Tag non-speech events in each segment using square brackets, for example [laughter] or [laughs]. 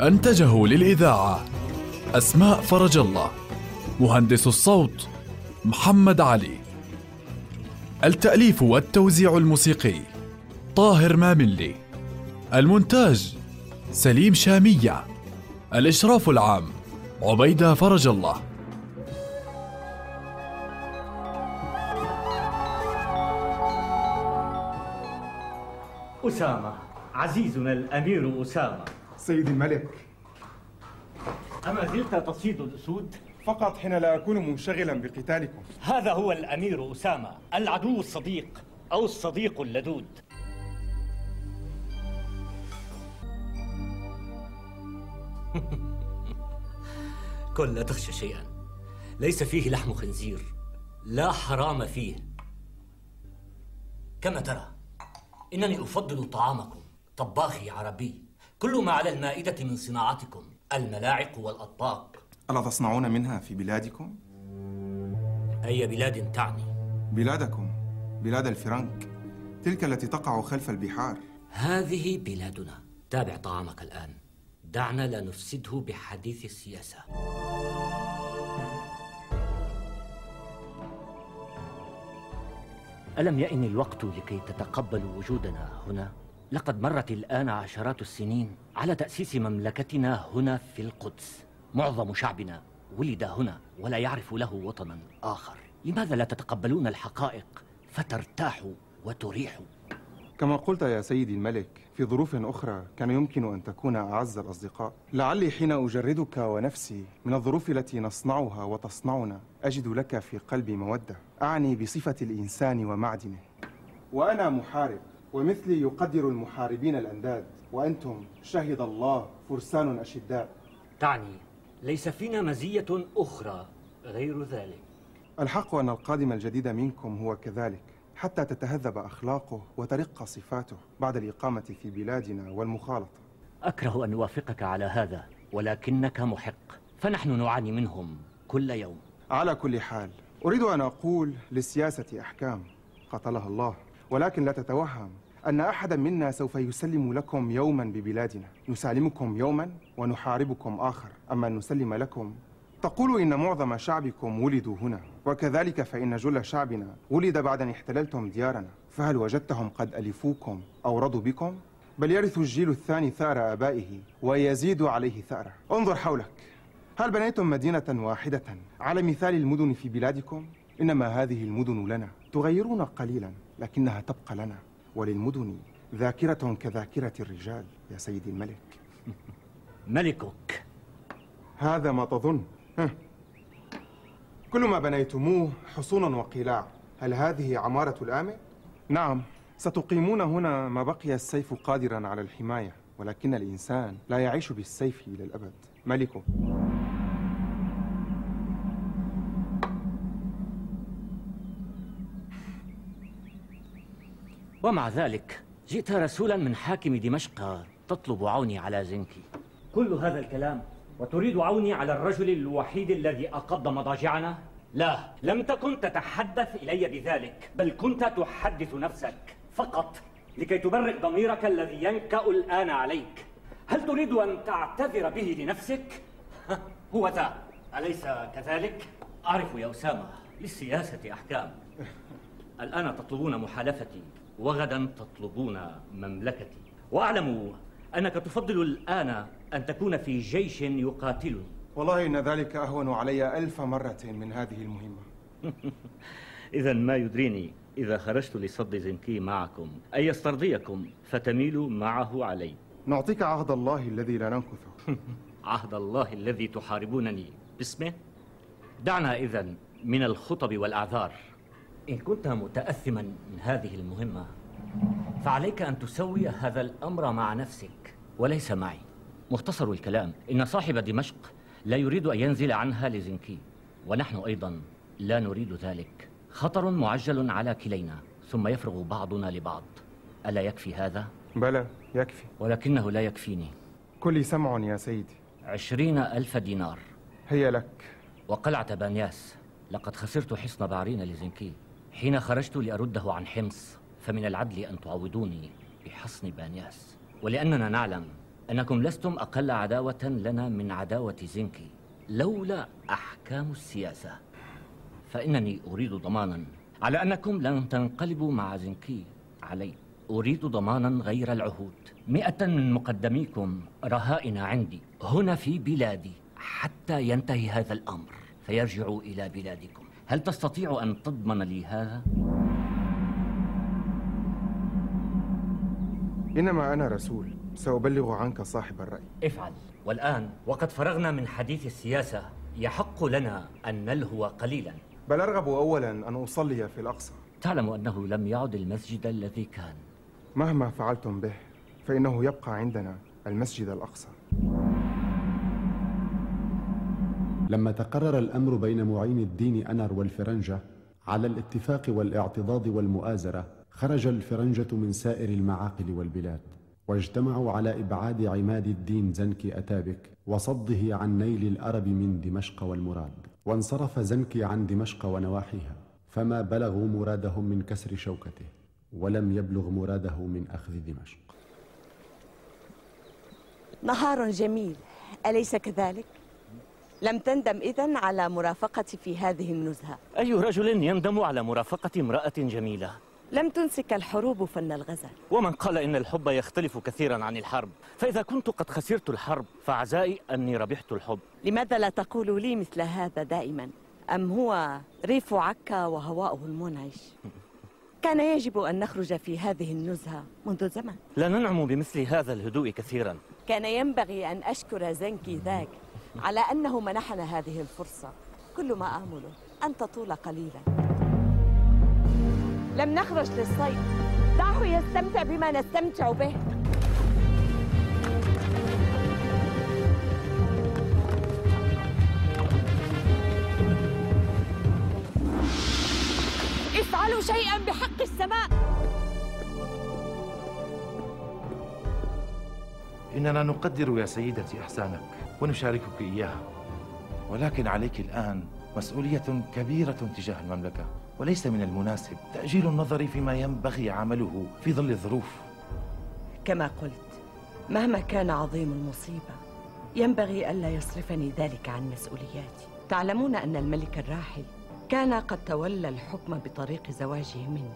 أنتجه للإذاعة أسماء فرج الله مهندس الصوت محمد علي. التأليف والتوزيع الموسيقي طاهر ماملي. المونتاج سليم شامية. الإشراف العام عبيدة فرج الله. أسامة عزيزنا الأمير أسامة. سيدي الملك. أما زلت تصيد الأسود؟ فقط حين لا أكون منشغلا بقتالكم. هذا هو الأمير أسامة العدو الصديق أو الصديق اللدود. [laughs] كن لا تخشى شيئا. ليس فيه لحم خنزير. لا حرام فيه. كما ترى إنني أفضل طعامكم طباخي عربي. كل ما على المائدة من صناعتكم الملاعق والأطباق ألا تصنعون منها في بلادكم؟ أي بلاد تعني؟ بلادكم بلاد الفرنك تلك التي تقع خلف البحار هذه بلادنا تابع طعامك الآن دعنا لا نفسده بحديث السياسة ألم يئن الوقت لكي تتقبلوا وجودنا هنا؟ لقد مرت الآن عشرات السنين على تأسيس مملكتنا هنا في القدس. معظم شعبنا ولد هنا ولا يعرف له وطنا آخر. لماذا لا تتقبلون الحقائق فترتاحوا وتريحوا كما قلت يا سيدي الملك في ظروف أخرى كان يمكن أن تكون أعز الأصدقاء. لعلي حين أجردك ونفسي من الظروف التي نصنعها وتصنعنا أجد لك في قلبي مودة. أعني بصفة الإنسان ومعدنه. وأنا محارب. ومثلي يقدر المحاربين الأنداد وأنتم شهد الله فرسان أشداء. تعني ليس فينا مزية أخرى غير ذلك. الحق أن القادم الجديد منكم هو كذلك حتى تتهذب أخلاقه وترق صفاته بعد الإقامة في بلادنا والمخالطة. أكره أن أوافقك على هذا ولكنك محق فنحن نعاني منهم كل يوم. على كل حال أريد أن أقول للسياسة أحكام قتلها الله ولكن لا تتوهم. أن أحدا منا سوف يسلم لكم يوما ببلادنا. نسالمكم يوما ونحاربكم آخر. أما أن نسلم لكم تقول إن معظم شعبكم ولدوا هنا وكذلك فإن جل شعبنا ولد بعد أن احتللتم ديارنا. فهل وجدتهم قد ألفوكم أو رضوا بكم؟ بل يرث الجيل الثاني ثأر آبائه ويزيد عليه ثأره. انظر حولك. هل بنيتم مدينة واحدة على مثال المدن في بلادكم؟ إنما هذه المدن لنا. تغيرون قليلا لكنها تبقى لنا. وللمدن ذاكرة كذاكرة الرجال يا سيدي الملك. [laughs] ملكك. هذا ما تظن. ها. كل ما بنيتموه حصون وقلاع. هل هذه عمارة الآمن؟ نعم. ستقيمون هنا ما بقي السيف قادرا على الحماية ولكن الإنسان لا يعيش بالسيف إلى الأبد. ملكه. ومع ذلك جئت رسولا من حاكم دمشق تطلب عوني على زنكي كل هذا الكلام وتريد عوني على الرجل الوحيد الذي أقض مضاجعنا؟ لا لم تكن تتحدث إلي بذلك بل كنت تحدث نفسك فقط لكي تبرئ ضميرك الذي ينكأ الآن عليك هل تريد أن تعتذر به لنفسك؟ هو ذا أليس كذلك؟ أعرف يا أسامة للسياسة أحكام الآن تطلبون محالفتي وغدا تطلبون مملكتي. وأعلم أنك تفضل الآن أن تكون في جيش يقاتلني. والله إن ذلك أهون علي ألف مرة من هذه المهمة. [laughs] إذا ما يدريني إذا خرجت لصد زنكي معكم؟ أن يسترضيكم فتميلوا معه علي. نعطيك عهد الله الذي لا ننكثه [laughs] عهد الله الذي تحاربونني. باسمه. دعنا إذا من الخطب والأعذار. إن كنت متأثما من هذه المهمة فعليك أن تسوي هذا الأمر مع نفسك وليس معي. مختصر الكلام إن صاحب دمشق لا يريد أن ينزل عنها لزنكي ونحن أيضا لا نريد ذلك. خطر معجل على كلينا ثم يفرغ بعضنا لبعض. ألا يكفي هذا؟ بلى يكفي. ولكنه لا يكفيني. كلي سمع يا سيدي. عشرين ألف دينار. هي لك. وقلعة بانياس لقد خسرت حصن بعرين لزنكي. حين خرجت لأرده عن حمص فمن العدل أن تعوضوني بحصن بانياس. ولأننا نعلم أنكم لستم أقل عداوة لنا من عداوة زنكي لولا أحكام السياسة. فإنني أريد ضمانا على أنكم لن تنقلبوا مع زنكي علي. أريد ضمانا غير العهود. مئة من مقدميكم رهائن عندي هنا في بلادي حتى ينتهي هذا الأمر. فيرجعوا إلى بلادكم. هل تستطيع أن تضمن لي هذا؟ إنما أنا رسول سأبلغ عنك صاحب الرأي. افعل. والآن وقد فرغنا من حديث السياسة يحق لنا أن نلهو قليلا. بل أرغب أولا أن أصلي في الأقصى. تعلم أنه لم يعد المسجد الذي كان. مهما فعلتم به فإنه يبقى عندنا المسجد الأقصى. لما تقرر الأمر بين معين الدين أنر والفرنجة على الاتفاق والاعتضاض والمؤازرة خرج الفرنجة من سائر المعاقل والبلاد. واجتمعوا على إبعاد عماد الدين زنكي أتابك وصده عن نيل الأرب من دمشق والمراد. وانصرف زنكي عن دمشق ونواحيها فما بلغوا مرادهم من كسر شوكته ولم يبلغ مراده من أخذ دمشق. نهار جميل أليس كذلك؟ لم تندم إذن على مرافقتي في هذه النزهة. أي رجل يندم على مرافقة امرأة جميلة؟ لم تنسك الحروب فن الغزل. ومن قال إن الحب يختلف كثيرا عن الحرب فإذا كنت قد خسرت الحرب فعزائي أني ربحت الحب. لماذا لا تقول لي مثل هذا دائما؟ أم هو ريف عكا وهواؤه المنعش؟ [laughs] كان يجب أن نخرج في هذه النزهة منذ زمن لا ننعم بمثل هذا الهدوء كثيرا. كان ينبغي أن أشكر زنكي ذاك. على أنه منحنا هذه الفرصة. كل ما آمله أن تطول قليلا. لم نخرج للصيد. دعه يستمتع بما نستمتع به. افعلوا شيئا بحق السماء. إننا نقدر يا سيدتي إحسانك. ونشاركك إياها. ولكن عليك الآن مسؤولية كبيرة تجاه المملكة وليس من المناسب تأجيل النظر فيما ينبغي عمله في ظل الظروف. كما قلت مهما كان عظيم المصيبة ينبغي ألا يصرفني ذلك عن مسؤولياتي. تعلمون أن الملك الراحل كان قد تولى الحكم بطريق زواجه مني.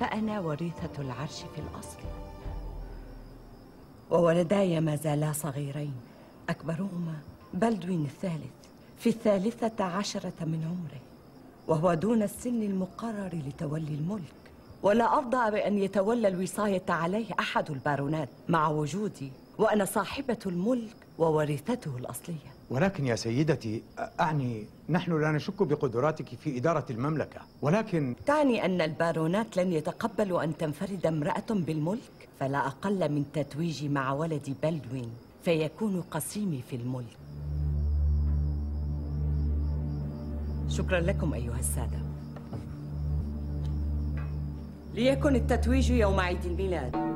فأنا وريثة العرش في الأصل. وولداي ما زالا صغيرين. أكبرهما بلدوين الثالث في الثالثة عشرة من عمره وهو دون السن المقرر لتولي الملك. ولا أرضى بأن يتولى الوصاية عليه أحد البارونات مع وجودي وأنا صاحبة الملك وورثته الأصلية. ولكن يا سيدتي أعني نحن لا نشك بقدراتك في إدارة المملكة. ولكن تعني أن البارونات لن يتقبلوا أن تنفرد امرأة بالملك فلا أقل من تتويجي مع ولدي بلدوين. فيكون قسيمي في الملك. شكرا لكم أيها السادة. ليكن التتويج يوم عيد الميلاد.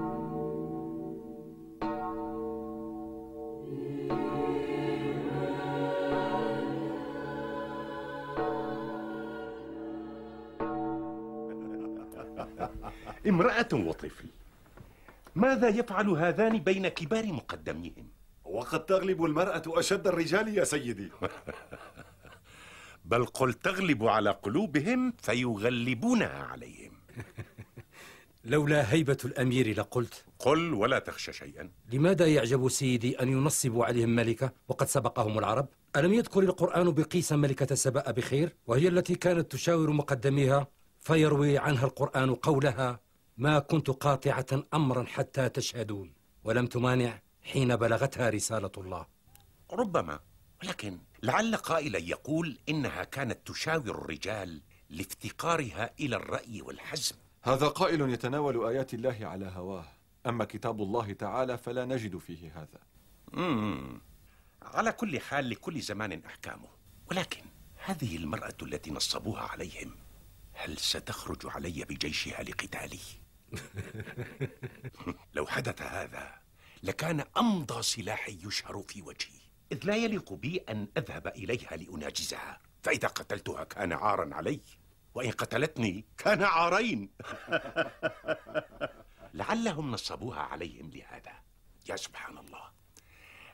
امرأة وطفل ماذا يفعل هذان بين كبار مقدميهم؟ وقد تغلب المرأة أشد الرجال يا سيدي. بل قل تغلب على قلوبهم فيغلبونها عليهم. [laughs] لولا هيبة الأمير لقلت. قل ولا تخشى شيئا. لماذا يعجب سيدي أن ينصبوا عليهم ملكة وقد سبقهم العرب؟ ألم يذكر القرآن بقيس ملكة سبأ بخير؟ وهي التي كانت تشاور مقدميها فيروي عنها القرآن قولها ما كنت قاطعة أمرا حتى تشهدون. ولم تمانع حين بلغتها رسالة الله. ربما ولكن لعل قائلا يقول إنها كانت تشاور الرجال لافتقارها إلى الرأي والحزم. هذا قائل يتناول آيات الله على هواه. أما كتاب الله تعالى فلا نجد فيه هذا. مم. على كل حال لكل زمان أحكامه. ولكن هذه المرأة التي نصبوها عليهم هل ستخرج علي بجيشها لقتالي؟ [laughs] لو حدث هذا لكان أمضى سلاح يشهر في وجهي. إذ لا يليق بي أن أذهب إليها لأناجزها. فإذا قتلتها كان عارا علي وإن قتلتني كان عارين. [laughs] لعلهم نصبوها عليهم لهذا. يا سبحان الله.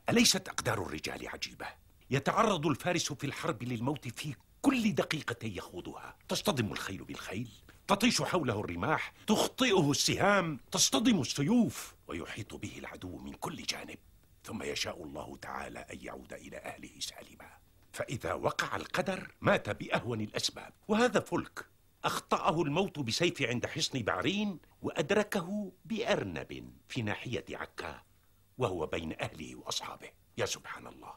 أليست أقدار الرجال عجيبة؟ يتعرض الفارس في الحرب للموت في كل دقيقة يخوضها. تصطدم الخيل بالخيل؟ تطيش حوله الرماح تخطئه السهام تصطدم السيوف ويحيط به العدو من كل جانب. ثم يشاء الله تعالى أن يعود إلى أهله سالما. فإذا وقع القدر مات بأهون الأسباب. وهذا فلك. أخطأه الموت بسيف عند حصن بعرين وأدركه بأرنب في ناحية عكا وهو بين أهله وأصحابه. يا سبحان الله.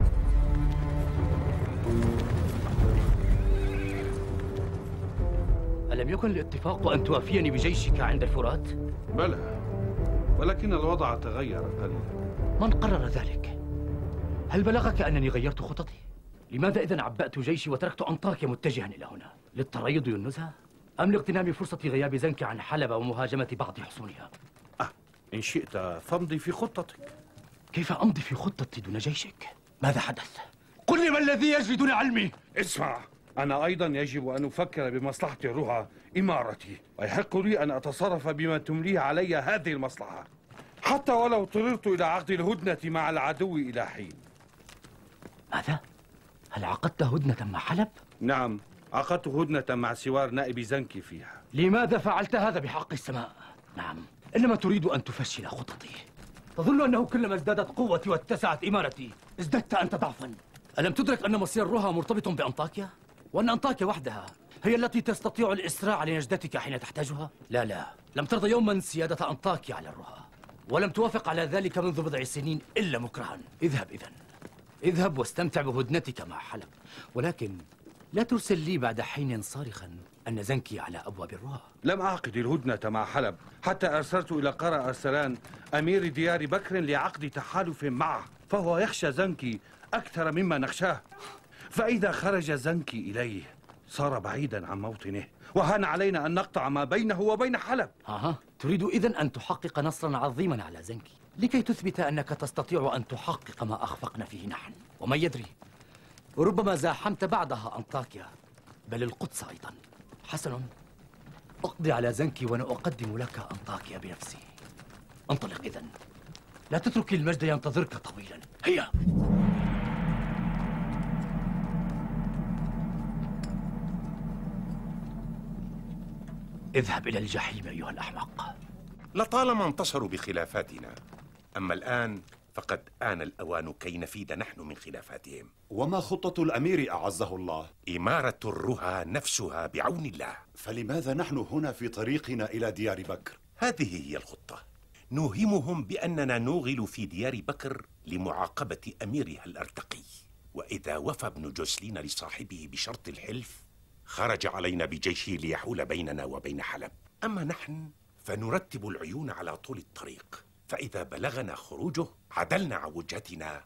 ألم يكن الاتفاق أن توافيني بجيشك عند الفرات؟ بلى ولكن الوضع تغير قليلا من قرر ذلك؟ هل بلغك أنني غيرت خططي؟ لماذا إذا عبأت جيشي وتركت أنطاكيا متجها إلى هنا؟ للتريض والنزهة؟ أم لاغتنام فرصة غياب زنك عن حلب ومهاجمة بعض حصونها؟ أه إن شئت فامضي في خطتك كيف أمضي في خطتي دون جيشك؟ ماذا حدث؟ قل لي ما الذي يجري دون علمي؟ اسمع أنا أيضا يجب أن أفكر بمصلحة الرها إمارتي ويحق لي أن أتصرف بما تمليه علي هذه المصلحة حتى ولو اضطررت إلى عقد الهدنة مع العدو إلى حين ماذا؟ هل عقدت هدنة مع حلب؟ نعم عقدت هدنة مع سوار نائب زنكي فيها لماذا فعلت هذا بحق السماء؟ نعم إنما تريد أن تفشل خططي تظن أنه كلما ازدادت قوتي واتسعت إمارتي ازددت أنت ضعفا ألم تدرك أن مصير الرها مرتبط بأنطاكيا؟ وأن أنطاكيا وحدها هي التي تستطيع الإسراع لنجدتك حين تحتاجها؟ لا لا. لم ترضى يوما سيادة أنطاكيا على الرها. ولم توافق على ذلك منذ بضع سنين إلا مكرها. اذهب إذا اذهب واستمتع بهدنتك مع حلب. ولكن لا ترسل لي بعد حين صارخا أن زنكي على أبواب الرها. لم أعقد الهدنة مع حلب. حتى أرسلت إلى قرى أرسلان أمير ديار بكر لعقد تحالف معه. فهو يخشى زنكي أكثر مما نخشاه. فإذا خرج زنكي إليه صار بعيدا عن موطنه وهان علينا أن نقطع ما بينه وبين حلب. أها تريد إذن أن تحقق نصرا عظيما على زنكي. لكي تثبت أنك تستطيع أن تحقق ما أخفقنا فيه نحن. ومن يدري ربما زاحمت بعدها أنطاكيا بل القدس أيضا. حسن أقضي على زنكي وأنا أقدم لك أنطاكيا بنفسي. انطلق إذن. لا تترك المجد ينتظرك طويلا. هيا! اذهب إلى الجحيم أيها الأحمق. لطالما انتصروا بخلافاتنا أما الآن فقد آن الأوان كي نفيد نحن من خلافاتهم. وما خطة الأمير أعزه الله؟ إمارة الرها نفسها بعون الله. فلماذا نحن هنا في طريقنا إلى ديار بكر؟ هذه هي الخطة. نوهمهم بأننا نوغل في ديار بكر لمعاقبة أميرها الأرتقي. وإذا وفى ابن جوسلين لصاحبه بشرط الحلف خرج علينا بجيشه ليحول بيننا وبين حلب. أما نحن فنرتب العيون على طول الطريق. فإذا بلغنا خروجه عدلنا عن وجهتنا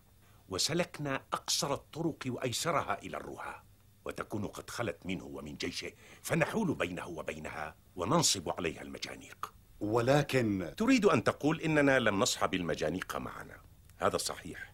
وسلكنا أقصر الطرق وأيسرها إلى الرها وتكون قد خلت منه ومن جيشه فنحول بينه وبينها وننصب عليها المجانيق. ولكن تريد أن تقول إننا لم نصحب المجانيق معنا. هذا صحيح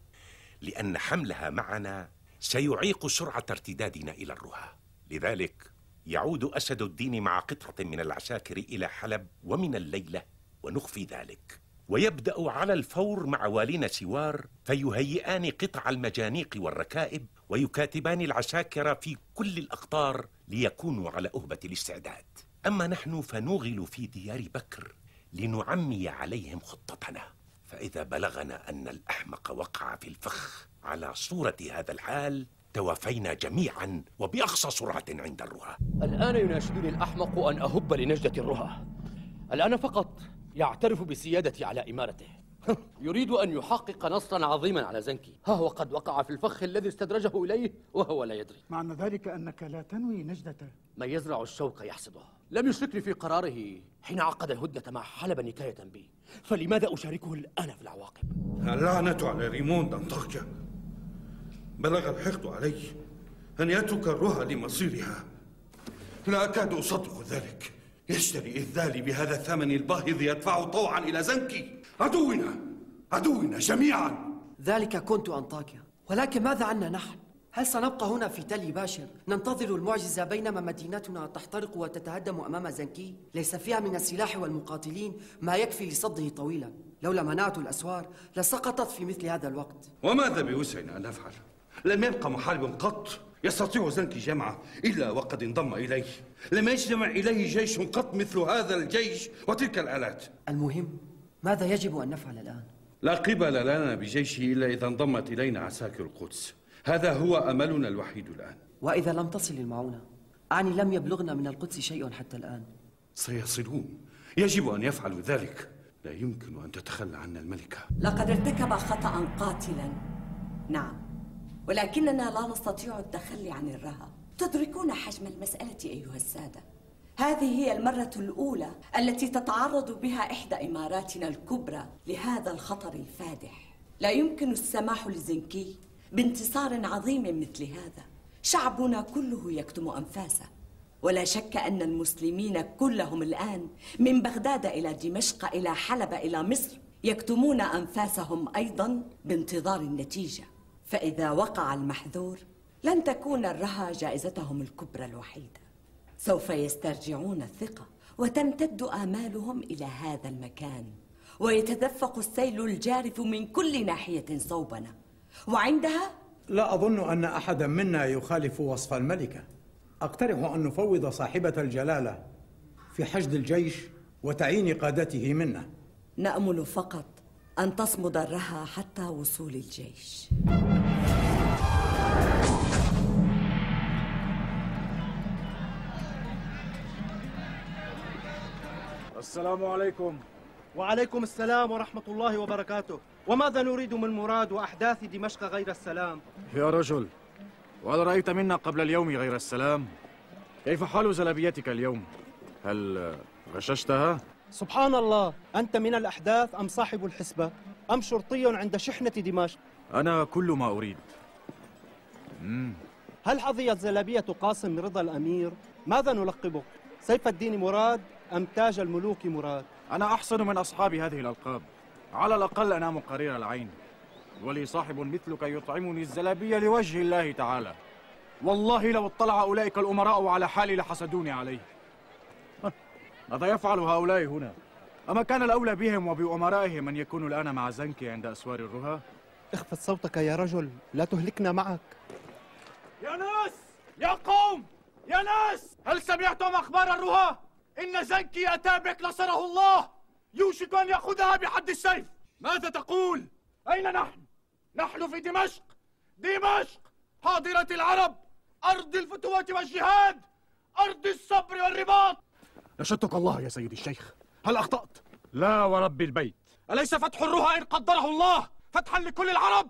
لأن حملها معنا سيعيق سرعة ارتدادنا إلى الرها لذلك يعود أسد الدين مع قطعة من العساكر إلى حلب ومن الليلة ونخفي ذلك. ويبدأ على الفور مع والينا سوار فيهيئان قطع المجانيق والركائب ويكاتبان العساكر في كل الأقطار ليكونوا على أهبة الاستعداد. أما نحن فنوغل في ديار بكر لنعمي عليهم خطتنا. فإذا بلغنا أن الأحمق وقع في الفخ على صورة هذا الحال توافينا جميعا وبأقصى سرعة عند الرها. الآن يناشدني الأحمق أن أهب لنجدة الرها. الآن فقط يعترف بسيادتي على إمارته. [laughs] يريد أن يحقق نصرا عظيما على زنكي. ها هو قد وقع في الفخ الذي استدرجه إليه وهو لا يدري. معنى ذلك أنك لا تنوي نجدته من يزرع الشوك يحصده لم يشركني في قراره حين عقد الهدنة مع حلب نكاية بي. فلماذا أشاركه الآن في العواقب؟ اللعنة على ريموند أنطاكيا بلغ الحقد علي. أن يترك لمصيرها. لا أكاد أصدق ذلك. يشتري إذالي بهذا الثمن الباهظ يدفع طوعا إلى زنكي. عدونا! عدونا جميعا! ذلك كنت أنطاكيا ولكن ماذا عنا نحن؟ هل سنبقى هنا في تل باشر؟ ننتظر المعجزة بينما مدينتنا تحترق وتتهدم أمام زنكي؟ ليس فيها من السلاح والمقاتلين ما يكفي لصده طويلا. لولا منعت الأسوار لسقطت في مثل هذا الوقت. وماذا بوسعنا أن نفعل؟ لم يبقى محارب قط يستطيع زنكي جمعه إلا وقد انضم إليه. لم يجتمع إليه جيش قط مثل هذا الجيش وتلك الآلات. المهم ماذا يجب أن نفعل الآن؟ لا قبل لنا بجيشه إلا إذا انضمت إلينا عساكر القدس. هذا هو أملنا الوحيد الآن. وإذا لم تصل المعونة أعني لم يبلغنا من القدس شيء حتى الآن. سيصلون. يجب أن يفعلوا ذلك. لا يمكن أن تتخلى عنا الملكة. لقد ارتكب خطأ قاتلا. نعم. ولكننا لا نستطيع التخلي عن الرهى تدركون حجم المسألة أيها السادة. هذه هي المرة الأولى التي تتعرض بها إحدى إماراتنا الكبرى لهذا الخطر الفادح. لا يمكن السماح لزنكي بانتصار عظيم مثل هذا. شعبنا كله يكتم أنفاسه. ولا شك أن المسلمين كلهم الآن من بغداد إلى دمشق إلى حلب إلى مصر يكتمون أنفاسهم أيضا بانتظار النتيجة. فإذا وقع المحذور لن تكون الرهى جائزتهم الكبرى الوحيدة. سوف يسترجعون الثقة وتمتد آمالهم إلى هذا المكان. ويتدفق السيل الجارف من كل ناحية صوبنا. وعندها؟ لا أظن أن أحدا منا يخالف وصف الملكة. أقترح أن نفوض صاحبة الجلالة في حشد الجيش وتعيين قادته منا نأمل فقط أن تصمد الرهى حتى وصول الجيش. السلام عليكم وعليكم السلام ورحمة الله وبركاته وماذا نريد من مراد وأحداث دمشق غير السلام يا رجل وهل رأيت منا قبل اليوم غير السلام؟ كيف حال زلبيتك اليوم؟ هل غششتها؟ سبحان الله أنت من الأحداث أم صاحب الحسبة أم شرطي عند شحنة دمشق أنا كل ما أريد مم. هل حظيت زلبية قاسم رضا الأمير؟ ماذا نلقبه؟ سيف الدين مراد أم تاج الملوك مراد؟ أنا أحسن من أصحاب هذه الألقاب على الأقل أنام قرير العين ولي صاحب مثلك يطعمني الزلابية لوجه الله تعالى والله لو اطلع أولئك الأمراء على حالي لحسدوني عليه [laughs] ماذا يفعل هؤلاء هنا؟ أما كان الأولى بهم وبأمرائهم أن يكونوا الآن مع زنكي عند أسوار الرها؟ اخفض صوتك يا رجل لا تهلكنا معك يا ناس يا قوم يا ناس هل سمعتم أخبار الرها؟ إن زنكي أتى بك نصره الله. يوشك أن يأخذها بحد السيف. ماذا تقول؟ أين نحن؟ نحن في دمشق. دمشق حاضرة العرب أرض الفتوة والجهاد أرض الصبر والرباط. نشدتك الله يا سيدي الشيخ. هل أخطأت؟ لا ورب البيت. أليس فتح الرها إن قدره الله؟ فتحا لكل العرب؟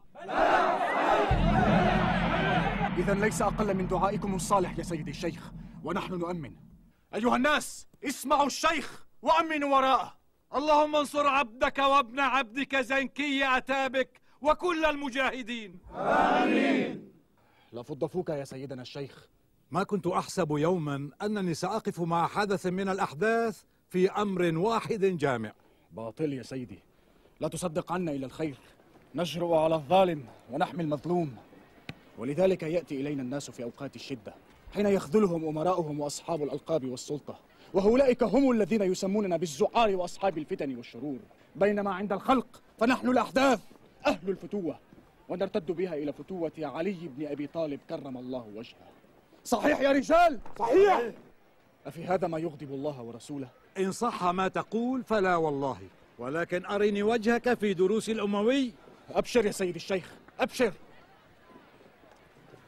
إذا ليس أقل من دعائكم الصالح يا سيدي الشيخ ونحن نؤمن. أيها الناس اسمعوا الشيخ وأمنوا وراءه. اللهم انصر عبدك وابن عبدك زنكي أتابك وكل المجاهدين. آمين. لفض فوك يا سيدنا الشيخ. ما كنت أحسب يوما أنني سأقف مع حدث من الأحداث في أمر واحد جامع. باطل يا سيدي. لا تصدق عنا إلى الخير. نجرؤ على الظالم ونحمي المظلوم. ولذلك يأتي إلينا الناس في أوقات الشدة. حين يخذلهم أمراؤهم وأصحاب الألقاب والسلطة. وأولئك هم الذين يسموننا بالزعار وأصحاب الفتن والشرور. بينما عند الخلق فنحن الأحداث أهل الفتوة. ونرتد بها إلى فتوة علي بن أبي طالب كرم الله وجهه. صحيح يا رجال؟ صحيح. أفي هذا ما يغضب الله ورسوله؟ إن صح ما تقول فلا والله. ولكن أرني وجهك في دروس الأموي. أبشر يا سيد الشيخ أبشر.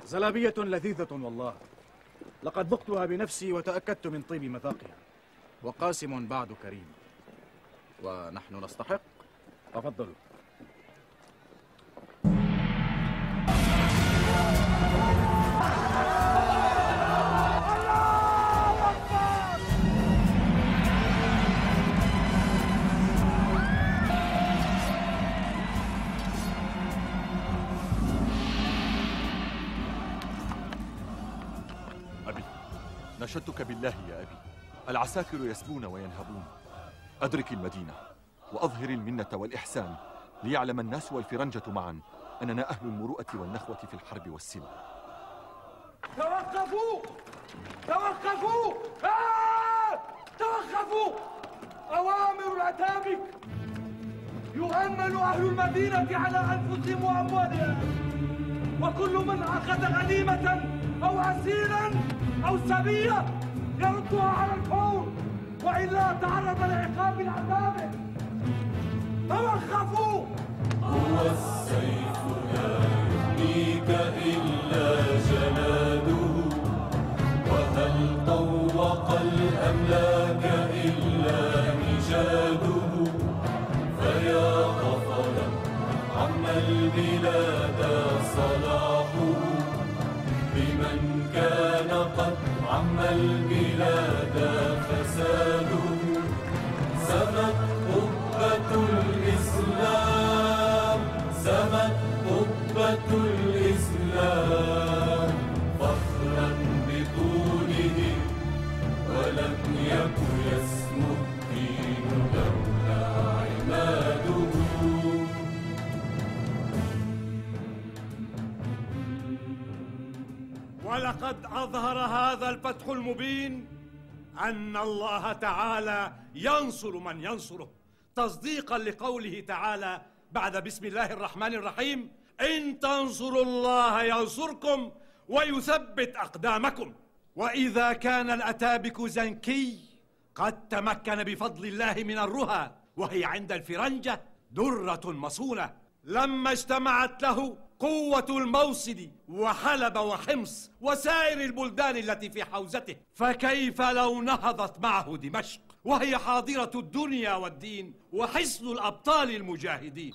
زلابية لذيذة والله. لقد ذقتها بنفسي وتأكدت من طيب مذاقها. وقاسم بعد كريم. ونحن نستحق. تفضلوا. نشدتك بالله يا أبي. العساكر يسبون وينهبون. أدرك المدينة وأظهر المنة والإحسان ليعلم الناس والفرنجة معا أننا أهل المروءة والنخوة في الحرب والسلم توقفوا! توقفوا! آه! توقفوا! أوامر الأتابك يؤمن أهل المدينة على أنفسهم وأموالهم. وكل من أخذ غنيمة أو أسيرا أو سبية يردها على الفور وإلا تعرض لعقاب العذاب. توقفوا! هو السيف لا يحميك إلا جلاده وهل طوق الأملاك إلا نجاده؟ فيا غفلا عم البلاد صلاحه أظهر هذا الفتح المبين أن الله تعالى ينصر من ينصره. تصديقا لقوله تعالى بعد بسم الله الرحمن الرحيم إن تنصروا الله ينصركم ويثبت أقدامكم. وإذا كان الأتابك زنكي قد تمكن بفضل الله من الرهى وهي عند الفرنجة درة مصونة. لما اجتمعت له قوة الموصل وحلب وحمص وسائر البلدان التي في حوزته. فكيف لو نهضت معه دمشق؟ وهي حاضرة الدنيا والدين وحصن الأبطال المجاهدين.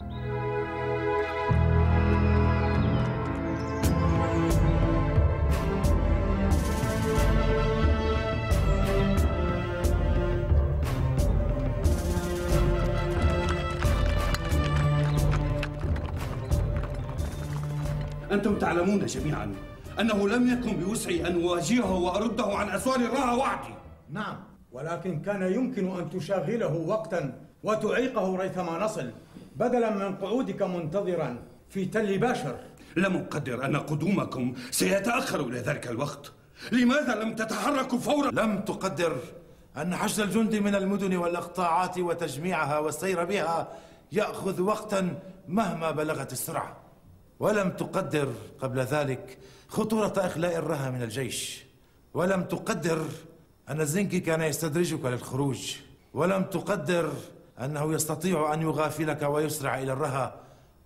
أنتم تعلمون جميعا أنه لم يكن بوسعي أن أواجهه وأرده عن أسوار الرها وحدي نعم. ولكن كان يمكن أن تشاغله وقتا وتعيقه ريثما نصل بدلا من قعودك منتظرا في تل باشر. لم أقدر أن قدومكم سيتأخر إلى ذلك الوقت. لماذا لم تتحركوا فورا؟ لم تقدر أن حشد الجند من المدن والإقطاعات وتجميعها والسير بها يأخذ وقتا مهما بلغت السرعة. ولم تقدر قبل ذلك خطورة إخلاء الرها من الجيش. ولم تقدر أن الزنكي كان يستدرجك للخروج. ولم تقدر أنه يستطيع أن يغافلك ويسرع إلى الرها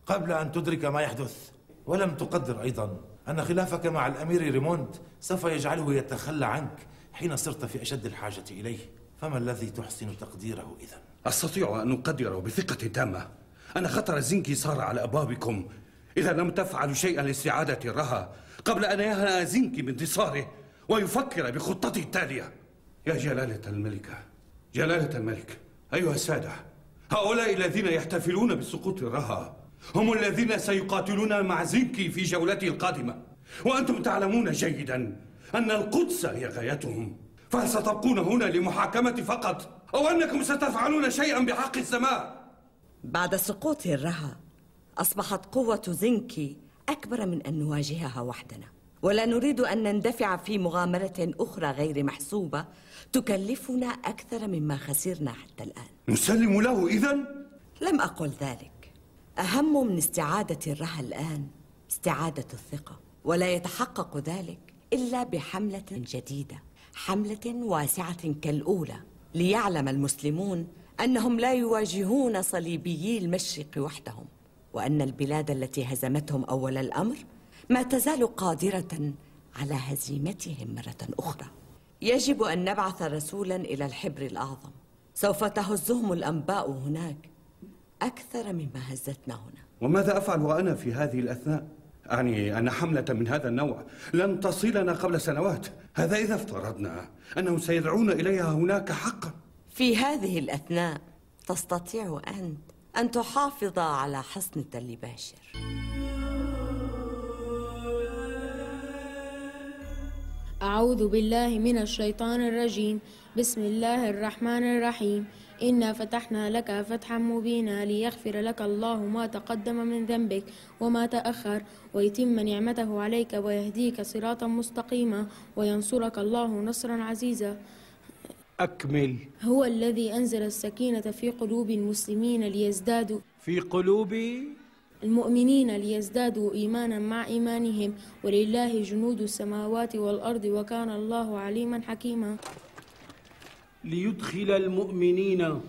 قبل أن تدرك ما يحدث. ولم تقدر أيضا أن خلافك مع الأمير ريموند سوف يجعله يتخلى عنك حين صرت في أشد الحاجة إليه. فما الذي تحسن تقديره إذا؟ أستطيع أن أقدر بثقة تامة. أن خطر الزنكي صار على أبوابكم إذا لم تفعلوا شيئا لاستعادة الرها قبل أن يهنأ زنكي بانتصاره ويفكر بخطته التالية. يا جلالة الملكة جلالة الملك أيها السادة هؤلاء الذين يحتفلون بسقوط الرها هم الذين سيقاتلون مع زنكي في جولته القادمة. وأنتم تعلمون جيدا أن القدس هي غايتهم. فهل ستبقون هنا لمحاكمة فقط أو أنكم ستفعلون شيئا بحق السماء؟ بعد سقوط الرها أصبحت قوة زنكي أكبر من أن نواجهها وحدنا. ولا نريد أن نندفع في مغامرة أخرى غير محسوبة تكلفنا أكثر مما خسرنا حتى الآن. نسلم له إذن؟ لم أقل ذلك. أهم من استعادة الرها الآن استعادة الثقة. ولا يتحقق ذلك إلا بحملة جديدة. حملة واسعة كالأولى ليعلم المسلمون أنهم لا يواجهون صليبيي المشرق وحدهم. وأن البلاد التي هزمتهم أول الأمر ما تزال قادرة على هزيمتهم مرة أخرى. يجب أن نبعث رسولا إلى الحبر الأعظم. سوف تهزهم الأنباء هناك. أكثر مما هزتنا هنا. وماذا أفعل وأنا في هذه الأثناء؟ أعني أن حملة من هذا النوع لم تصلنا قبل سنوات. هذا إذا افترضنا أنهم سيدعون إليها هناك حقا. في هذه الأثناء تستطيع أنت أن تحافظ على حصن تل باشر أعوذ بالله من الشيطان الرجيم. بسم الله الرحمن الرحيم. إنا فتحنا لك فتحا مبينا ليغفر لك الله ما تقدم من ذنبك وما تأخر ويتم نعمته عليك ويهديك صراطا مستقيما وينصرك الله نصرا عزيزا. أكمل هو الذي أنزل السكينة في قلوب المسلمين ليزدادوا في قلوب المؤمنين ليزدادوا إيمانا مع إيمانهم ولله جنود السماوات والأرض وكان الله عليما حكيما ليدخل المؤمنين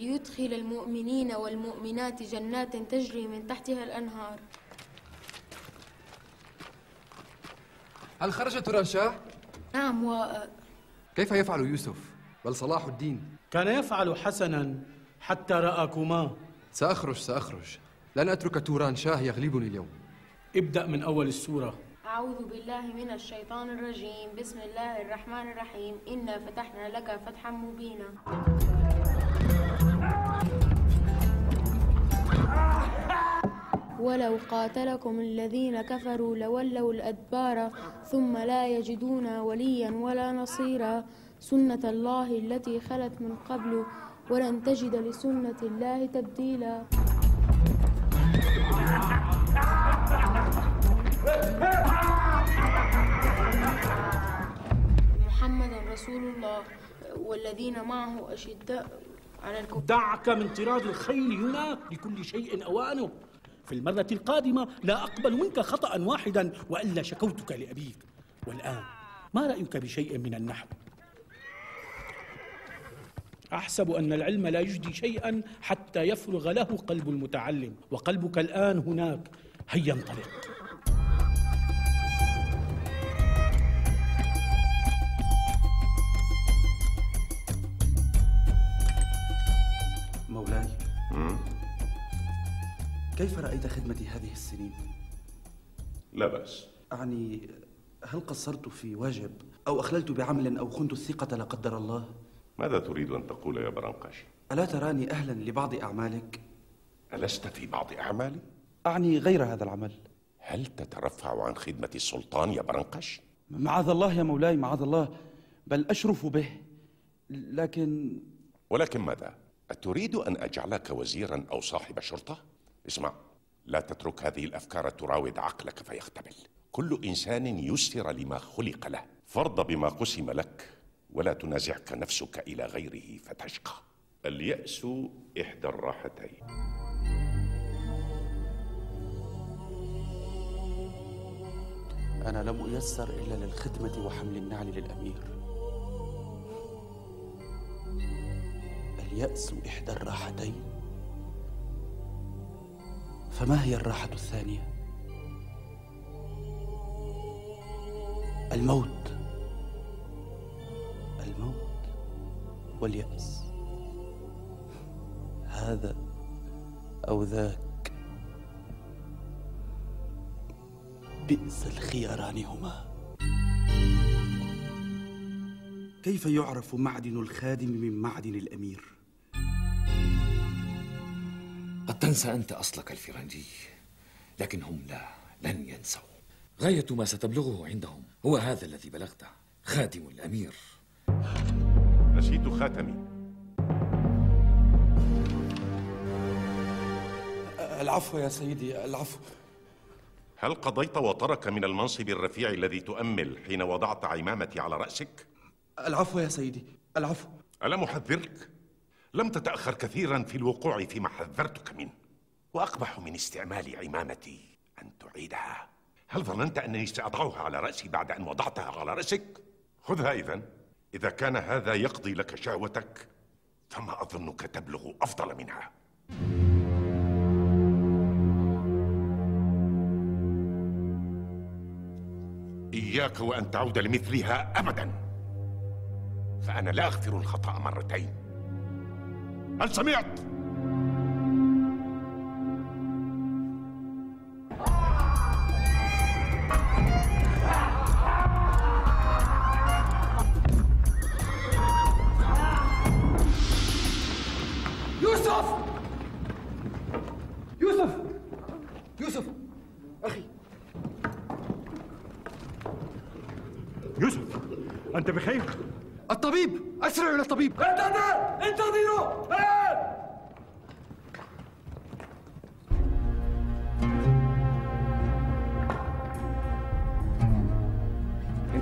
ليدخل المؤمنين والمؤمنات جنات تجري من تحتها الأنهار هل خرج تورانشاه؟ نعم و... كيف يفعل يوسف؟ بل صلاح الدين. كان يفعل حسنا حتى رآكما. سأخرج سأخرج. لن أترك توران شاه يغلبني اليوم. ابدأ من أول السورة. أعوذ بالله من الشيطان الرجيم. بسم الله الرحمن الرحيم. إنا فتحنا لك فتحا مبينا. ولو قاتلكم الذين كفروا لولوا الأدبار ثم لا يجدون وليا ولا نصيرا. سنة الله التي خلت من قبل ولن تجد لسنة الله تبديلا. محمد رسول الله والذين معه أشداء على الكفار دعك من طراد الخيل هناك لكل شيء أوانه. في المرة القادمة لا أقبل منك خطأ واحدا وإلا شكوتك لأبيك. والآن ما رأيك بشيء من النحو؟ أحسب أن العلم لا يجدي شيئا حتى يفرغ له قلب المتعلم. وقلبك الآن هناك. هيا انطلق. مولاي. كيف رأيت خدمتي هذه السنين؟ لا بأس. أعني هل قصرت في واجب أو أخللت بعمل أو خنت الثقة لا قدر الله؟ ماذا تريد أن تقول يا برنقش؟ ألا تراني أهلا لبعض أعمالك؟ ألست في بعض أعمالي؟ أعني غير هذا العمل هل تترفع عن خدمة السلطان يا برنقش؟ معاذ الله يا مولاي معاذ الله بل أشرف به لكن ولكن ماذا؟ أتريد أن أجعلك وزيرا أو صاحب شرطة؟ اسمع لا تترك هذه الأفكار تراود عقلك فيختبل كل إنسان يسر لما خلق له فارض بما قسم لك ولا تنازعك نفسك إلى غيره فتشقى. اليأس إحدى الراحتين. أنا لم أيسر إلا للخدمة وحمل النعل للأمير. اليأس إحدى الراحتين. فما هي الراحة الثانية؟ الموت. الموت واليأس. هذا أو ذاك. بئس الخياران هما. كيف يعرف معدن الخادم من معدن الأمير؟ قد تنسى أنت أصلك الفرنجي لكن هم لا لن ينسوا. غاية ما ستبلغه عندهم هو هذا الذي بلغته خادم الأمير. نسيت خاتمي العفو يا سيدي العفو هل قضيت وطرك من المنصب الرفيع الذي تؤمل حين وضعت عمامتي على رأسك؟ العفو يا سيدي العفو ألم أحذرك؟ لم تتأخر كثيرا في الوقوع فيما حذرتك منه وأقبح من استعمال عمامتي أن تعيدها هل ظننت أنني سأضعها على رأسي بعد أن وضعتها على رأسك؟ خذها إذا إذا كان هذا يقضي لك شهوتك فما أظنك تبلغ أفضل منها. إياك وأن تعود لمثلها أبدا. فأنا لا أغفر الخطأ مرتين. هل سمعت؟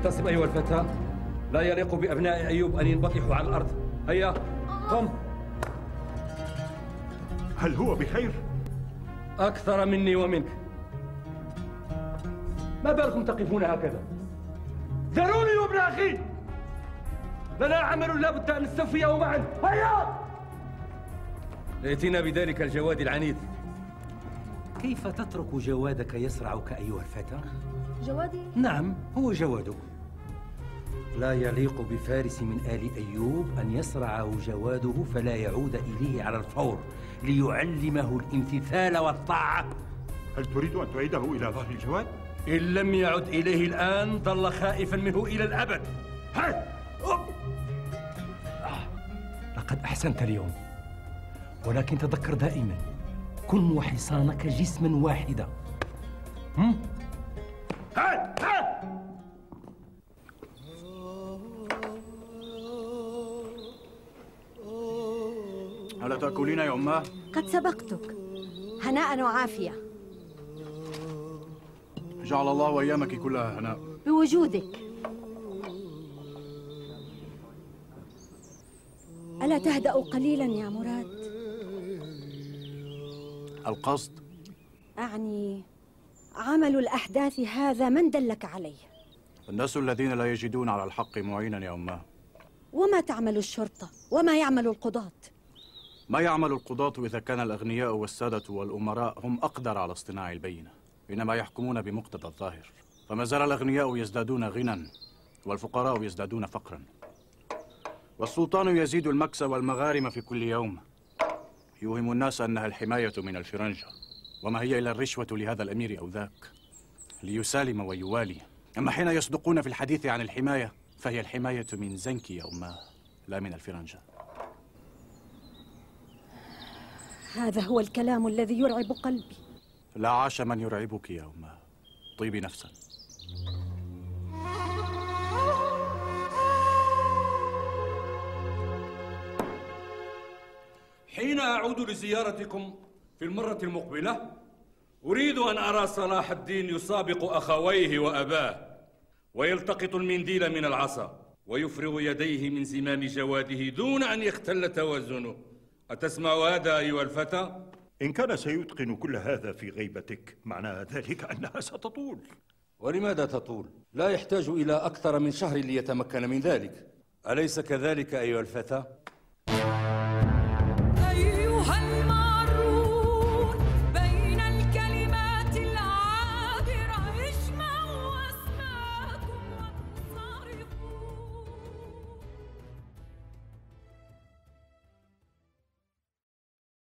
انتصب أيها الفتى لا يليق بأبناء أيوب أن ينبطحوا على الأرض. هيا قم. هل هو بخير؟ أكثر مني ومنك. ما بالكم تقفون هكذا؟ ذروني وابن أخي! لنا عمل لا بد أن نستوفيه معا. هيا! ائتنا بذلك الجواد العنيد. كيف تترك جوادك يسرعك أيها الفتى؟ جوادي؟ نعم هو جوادك. لا يليق بفارس من آل أيوب أن يسرعه جواده فلا يعود إليه على الفور ليعلمه الامتثال والطاعة هل تريد أن تعيده إلى ظهر الجواد؟ إن لم يعد إليه الآن ظل خائفا منه إلى الأبد. آه. لقد أحسنت اليوم ولكن تذكر دائما كن وحصانك جسما واحدا هم؟ هاي ألا تأكلين يا أماه؟ قد سبقتك. هناء وعافية. جعل الله أيامك كلها هناء. بوجودك. ألا تهدأ قليلا يا مراد؟ القصد؟ أعني عمل الأحداث هذا من دلك عليه؟ الناس الذين لا يجدون على الحق معينا يا أماه وما تعمل الشرطة؟ وما يعمل القضاة؟ ما يعمل القضاة إذا كان الأغنياء والسادة والأمراء هم أقدر على اصطناع البينة إنما يحكمون بمقتضى الظاهر. فما زال الأغنياء يزدادون غنى والفقراء يزدادون فقرا. والسلطان يزيد المكس والمغارم في كل يوم. يوهم الناس أنها الحماية من الفرنجة. وما هي إلا الرشوة لهذا الأمير أو ذاك ليسالم ويوالي. أما حين يصدقون في الحديث عن الحماية فهي الحماية من زنكي أماه لا من الفرنجة. هذا هو الكلام الذي يرعب قلبي. لا عاش من يرعبك يا أماه طيبي نفسا. حين أعود لزيارتكم في المرة المقبلة أريد أن أرى صلاح الدين يسابق أخويه وأباه ويلتقط المنديل من العصا ويفرغ يديه من زمام جواده دون أن يختل توازنه. أتسمع هذا أيها الفتى؟ إن كان سيتقن كل هذا في غيبتك معنى ذلك أنها ستطول ولماذا تطول؟ لا يحتاج إلى أكثر من شهر ليتمكن من ذلك أليس كذلك أيها الفتى؟